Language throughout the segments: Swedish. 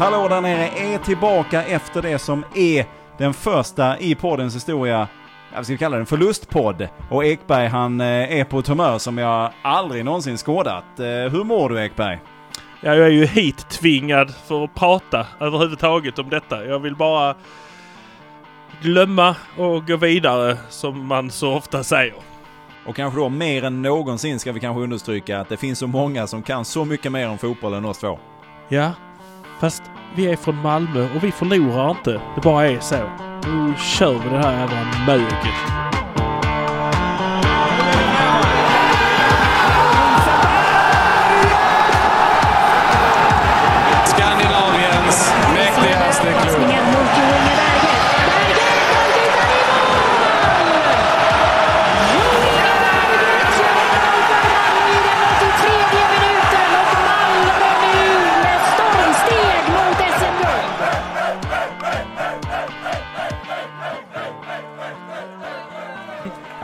Hallå där nere är tillbaka efter det som är den första i poddens historia jag ska kalla den förlustpodd. Och Ekberg han eh, är på ett humör som jag aldrig någonsin skådat. Eh, hur mår du Ekberg? Ja, jag är ju hit tvingad för att prata överhuvudtaget om detta. Jag vill bara glömma och gå vidare som man så ofta säger. Och kanske då mer än någonsin ska vi kanske understryka att det finns så många som kan så mycket mer om fotboll än oss två. Ja, fast vi är från Malmö och vi förlorar inte. Det bara är så. Nu kör vi det här jävla möget.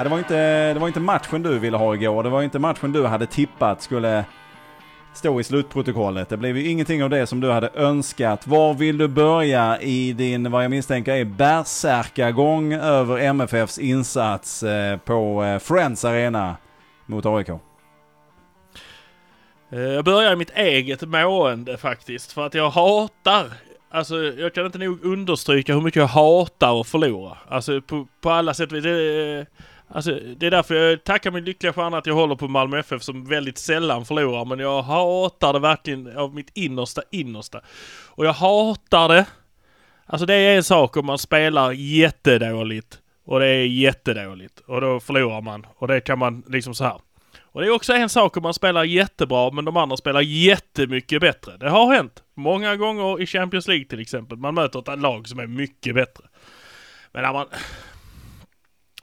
Det, var inte, det var inte matchen du ville ha igår. Det var inte matchen du hade tippat skulle stå i slutprotokollet. Det blev ju ingenting av det som du hade önskat. Var vill du börja i din, vad jag misstänker är bärsärkagång över MFFs insats eh, på eh, Friends Arena mot AIK? Eh, jag börjar i mitt eget mående faktiskt. För att jag hatar Alltså jag kan inte nog understryka hur mycket jag hatar att förlora. Alltså på, på alla sätt. Det, Alltså, det är därför jag tackar min lyckliga stjärna att jag håller på Malmö FF som väldigt sällan förlorar. Men jag hatar det verkligen av mitt innersta innersta. Och jag hatar det. Alltså det är en sak om man spelar jättedåligt. Och det är jättedåligt. Och då förlorar man. Och det kan man liksom så här. Och det är också en sak om man spelar jättebra men de andra spelar jättemycket bättre. Det har hänt. Många gånger i Champions League till exempel. Man möter ett lag som är mycket bättre. Men när man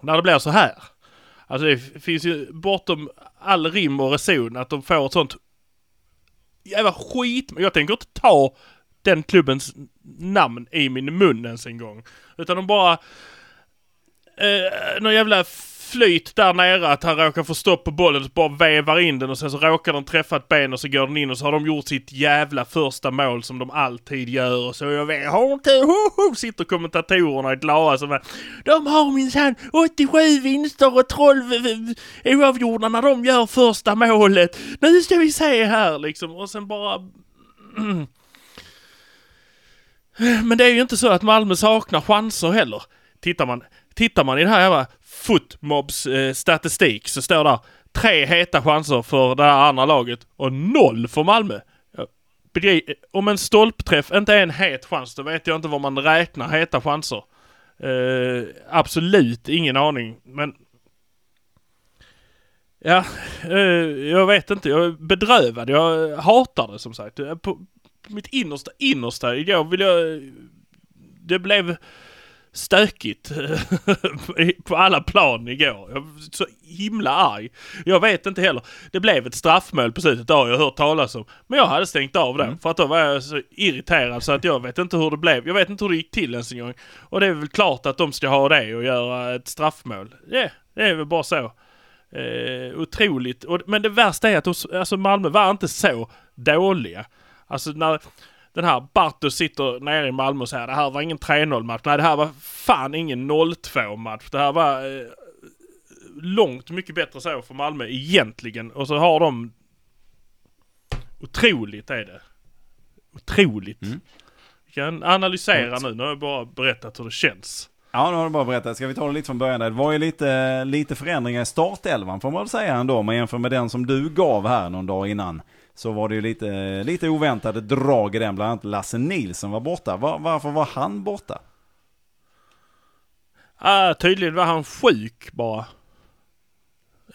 när det blir så här. Alltså det finns ju bortom all rim och reson att de får ett sånt jävla skit. Men jag tänker inte ta den klubbens namn i min mun ens en gång. Utan de bara... Eh, någon jävla flyt där nere att han råkar få stopp på bollen och bara vevar in den och sen så råkar den träffa ett ben och så går den in och så har de gjort sitt jävla första mål som de alltid gör och så jag vet inte, ho, ho, sitter kommentatorerna glada som är... De har minsann 87 vinster och 12 eh, eh, oavgjorda när de gör första målet. Nu ska vi se här liksom och sen bara Men det är ju inte så att Malmö saknar chanser heller. Tittar man, tittar man i det här jävla Footmobs eh, statistik så står där tre heta chanser för det här andra laget och noll för Malmö. Eh, om en stolpträff inte är en het chans, då vet jag inte vad man räknar heta chanser. Eh, absolut ingen aning, men... Ja, eh, jag vet inte. Jag är bedrövad. Jag hatar det som sagt. På mitt innersta innersta igår vill jag... Det blev stökigt på alla plan igår. Jag var så himla arg. Jag vet inte heller. Det blev ett straffmål på slutet, det har jag hört talas om. Men jag hade stängt av det. Mm. För att då var jag så irriterad så att jag vet inte hur det blev. Jag vet inte hur det gick till ens en gång. Och det är väl klart att de ska ha det och göra ett straffmål. Yeah, det är väl bara så. Eh, otroligt. Och, men det värsta är att alltså Malmö var inte så dåliga. Alltså när den här Bartos sitter nere i Malmö och säger det här var ingen 3-0 match. Nej, det här var fan ingen 0-2 match. Det här var eh, långt mycket bättre så för Malmö egentligen. Och så har de... Otroligt är det. Otroligt. Mm. Vi kan analysera nu. Nu har jag bara berättat hur det känns. Ja, nu har du bara berättat. Ska vi ta det lite från början? Det var ju lite, lite förändringar i startelvan får man väl säga ändå. Om man jämför med den som du gav här någon dag innan så var det ju lite, lite oväntade drag i den. Bland annat Lasse Nilsson var borta. Var, varför var han borta? Ah, tydligen var han sjuk bara.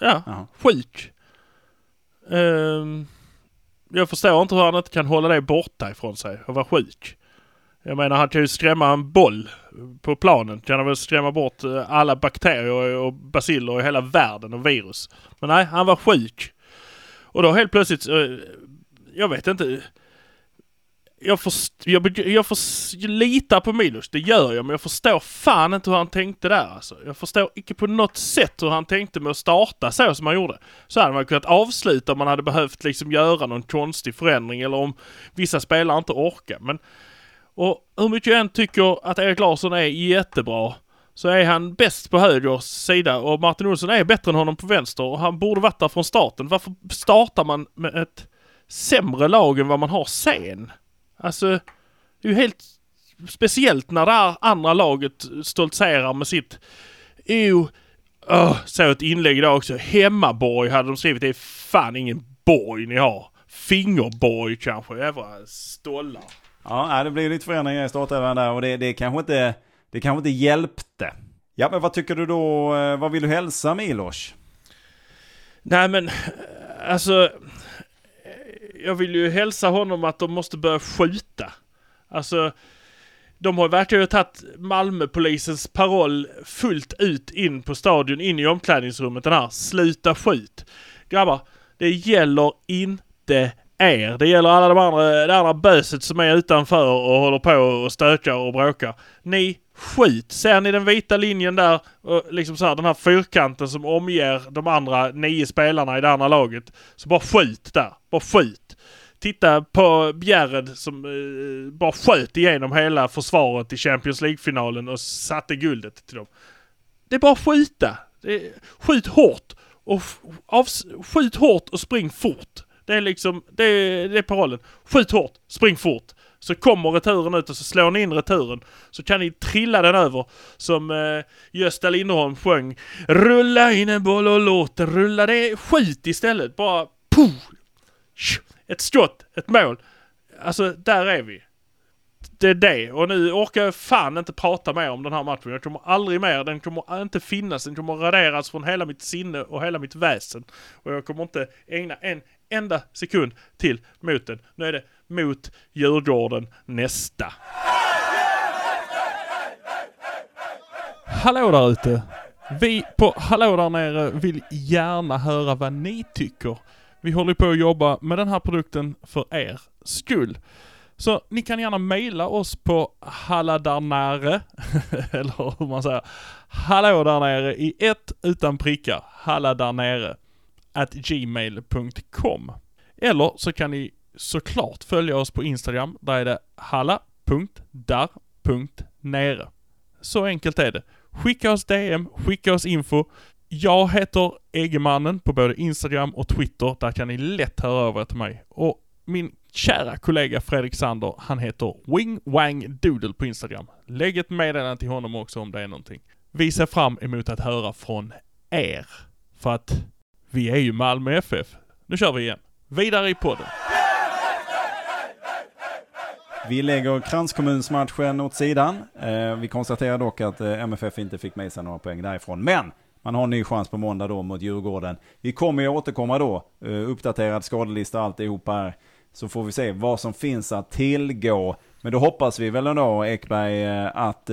Ja, Aha. sjuk. Um, jag förstår inte hur han inte kan hålla det borta ifrån sig och vara sjuk. Jag menar han kan ju skrämma en boll på planen. Kan han väl skrämma bort eh, alla bakterier och basiller i hela världen och virus. Men nej, han var sjuk. Och då helt plötsligt, eh, jag vet inte. Jag först, jag, jag får litar på Milos, det gör jag, men jag förstår fan inte hur han tänkte där alltså. Jag förstår inte på något sätt hur han tänkte med att starta så som han gjorde. Så hade man kunnat avsluta om man hade behövt liksom göra någon konstig förändring eller om vissa spelare inte orkar. Men Och hur mycket jag än tycker att Erik Larsson är jättebra så är han bäst på höger sida och Martin Olsson är bättre än honom på vänster och han borde varit där från starten. Varför startar man med ett sämre lag än vad man har sen? Alltså, det är ju helt speciellt när det andra laget stoltserar med sitt... Eww! oh, så ett inlägg idag också. Hemmaborg hade de skrivit. Det är fan ingen borg ni har. Fingerborg kanske. Jävla stollar. Ja, äh, det blir lite förändringar i startelvan där och det, det kanske inte... Det kanske inte hjälpte. Ja, men vad tycker du då? Eh, vad vill du hälsa Milos? Nej men, alltså... Jag vill ju hälsa honom att de måste börja skjuta. Alltså, de har ju tagit Malmöpolisens paroll fullt ut in på stadion, in i omklädningsrummet. Den här sluta skjut. Grabbar, det gäller inte er. Det gäller alla de andra, det andra böset som är utanför och håller på och stökar och bråkar. Ni skjut! Ser ni den vita linjen där? Och liksom så här, den här fyrkanten som omger de andra nio spelarna i det andra laget. Så bara skjut där. Bara skjut. Titta på Bjärred som eh, bara sköt igenom hela försvaret i Champions League-finalen och satte guldet till dem. Det är bara skjuta. skjuta. Är, skjut hårt. Och av, skjut hårt och spring fort. Det är liksom, det är, det är parollen. Skjut hårt, spring fort. Så kommer returen ut och så slår ni in returen. Så kan ni trilla den över som eh, Gösta Lindholm sjöng. Rulla in en boll och låt den rulla. Det är skit istället. Bara puh! Ett skott, ett mål. Alltså, där är vi. Det är det. Och nu orkar jag fan inte prata mer om den här matchen. Jag kommer aldrig mer, den kommer inte finnas. Den kommer raderas från hela mitt sinne och hela mitt väsen. Och jag kommer inte ägna en enda sekund till mot den. Nu är det mot Djurgården nästa. Hallå där ute! Vi på Hallå där nere vill gärna höra vad ni tycker. Vi håller på att jobba med den här produkten för er skull. Så ni kan gärna mejla oss på halladarnare, eller hur man säger, hallå där nere i ett utan prickar, halladarnere, at gmail.com. Eller så kan ni såklart följa oss på Instagram, där är det halla.dar.nere. Så enkelt är det. Skicka oss DM, skicka oss info. Jag heter Eggemannen på både Instagram och Twitter, där kan ni lätt höra över till mig. Och min kära kollega Fredrik Sander, han heter Wing Wang Doodle på Instagram. Lägg ett meddelande till honom också om det är någonting. Vi ser fram emot att höra från er. För att vi är ju Malmö FF. Nu kör vi igen. Vidare i podden. Vi lägger kranskommunsmatchen åt sidan. Eh, vi konstaterar dock att eh, MFF inte fick med sig några poäng därifrån. Men man har en ny chans på måndag då mot Djurgården. Vi kommer ju återkomma då. Eh, uppdaterad skadelista och alltihopa här. Så får vi se vad som finns att tillgå. Men då hoppas vi väl ändå Ekberg att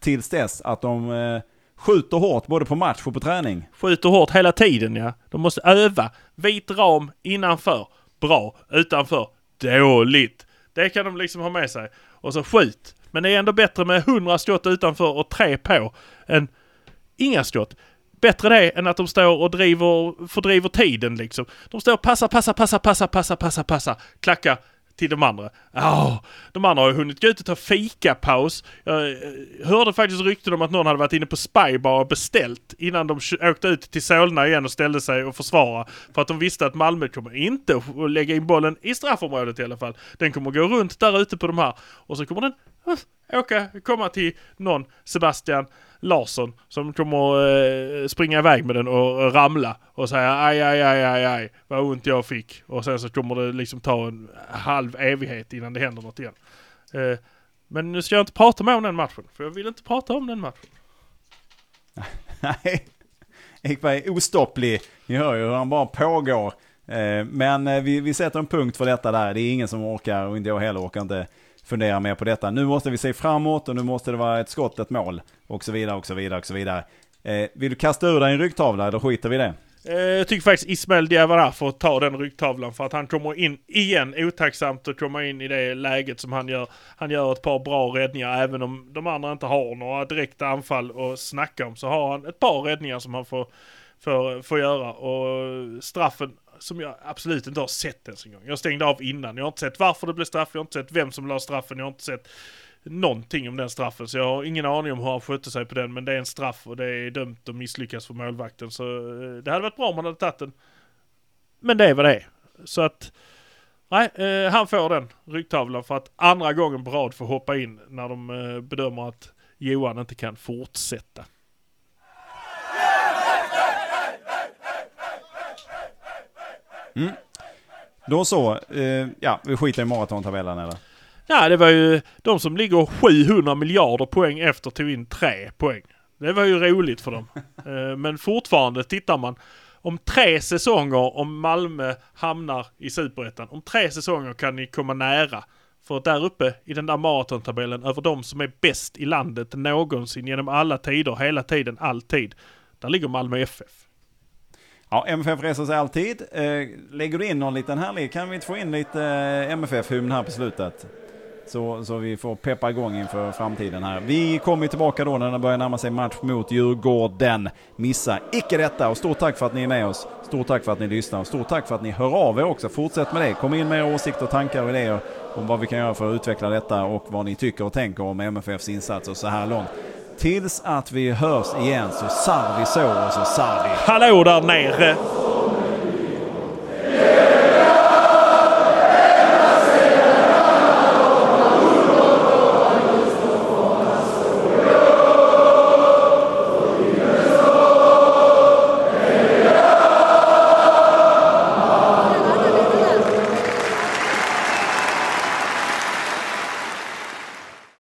tills dess att de skjuter hårt både på match och på träning. Skjuter hårt hela tiden ja. De måste öva. Vit ram innanför. Bra. Utanför. Dåligt. Det kan de liksom ha med sig. Och så skjut. Men det är ändå bättre med 100 skott utanför och tre på än inga skott. Bättre det än att de står och driver, fördriver tiden liksom. De står och passar, passar, passar, passar, passar, passar, passar, klackar till de andra. Oh, de andra har ju hunnit gå ut och ta fikapaus. Jag eh, hörde faktiskt rykten om att någon hade varit inne på Spybar och beställt innan de åkte ut till Solna igen och ställde sig och försvara. För att de visste att Malmö kommer inte att lägga in bollen i straffområdet i alla fall. Den kommer gå runt där ute på de här och så kommer den åka, komma till någon Sebastian Larsson som kommer eh, springa iväg med den och ramla och säga aj, aj, aj, aj, aj, vad ont jag fick. Och sen så kommer det liksom ta en halv evighet innan det händer något igen. Eh, men nu ska jag inte prata mer om den matchen, för jag vill inte prata om den matchen. Nej, Ekberg är ostopplig. Ni hör ju hur han bara pågår. Eh, men eh, vi, vi sätter en punkt för detta där. Det är ingen som orkar och inte jag heller orkar inte fundera mer på detta. Nu måste vi se framåt och nu måste det vara ett skott, ett mål och så vidare och så vidare och så vidare. Eh, vill du kasta ur dig en ryggtavla eller skiter vi i det? Eh, jag tycker faktiskt Ismael Diawara får ta den ryggtavlan för att han kommer in igen otacksamt och kommer in i det läget som han gör. Han gör ett par bra räddningar även om de andra inte har några direkta anfall att snacka om så har han ett par räddningar som han får, får, får göra och straffen som jag absolut inte har sett ens en gång. Jag stängde av innan. Jag har inte sett varför det blev straff, jag har inte sett vem som la straffen, jag har inte sett någonting om den straffen. Så jag har ingen aning om hur han skötte sig på den. Men det är en straff och det är dömt att misslyckas för målvakten. Så eh, det hade varit bra om han hade tagit den. Men det är vad det är. Så att Nej, eh, han får den ryggtavlan för att andra gången på rad få hoppa in när de eh, bedömer att Johan inte kan fortsätta. Mm. Då så, eh, ja vi skiter i maratontabellen eller? Ja, det var ju de som ligger 700 miljarder poäng efter tog in tre poäng. Det var ju roligt för dem. eh, men fortfarande tittar man om tre säsonger, om Malmö hamnar i Superettan, om tre säsonger kan ni komma nära. För där uppe i den där maratontabellen över de som är bäst i landet någonsin genom alla tider, hela tiden, alltid. Där ligger Malmö FF. Ja, MFF reser sig alltid. Eh, lägger du in någon liten härlig, kan vi inte få in lite eh, MFF-hymn här på slutet? Så, så vi får peppa igång inför framtiden här. Vi kommer tillbaka då när det börjar närma sig match mot Djurgården. Missa icke detta och stort tack för att ni är med oss. Stort tack för att ni lyssnar och stort tack för att ni hör av er också. Fortsätt med det. Kom in med era åsikter, tankar och idéer om vad vi kan göra för att utveckla detta och vad ni tycker och tänker om MFFs insatser så här långt. Tills att vi hörs igen så sar vi så och så sar vi. Hallå där nere!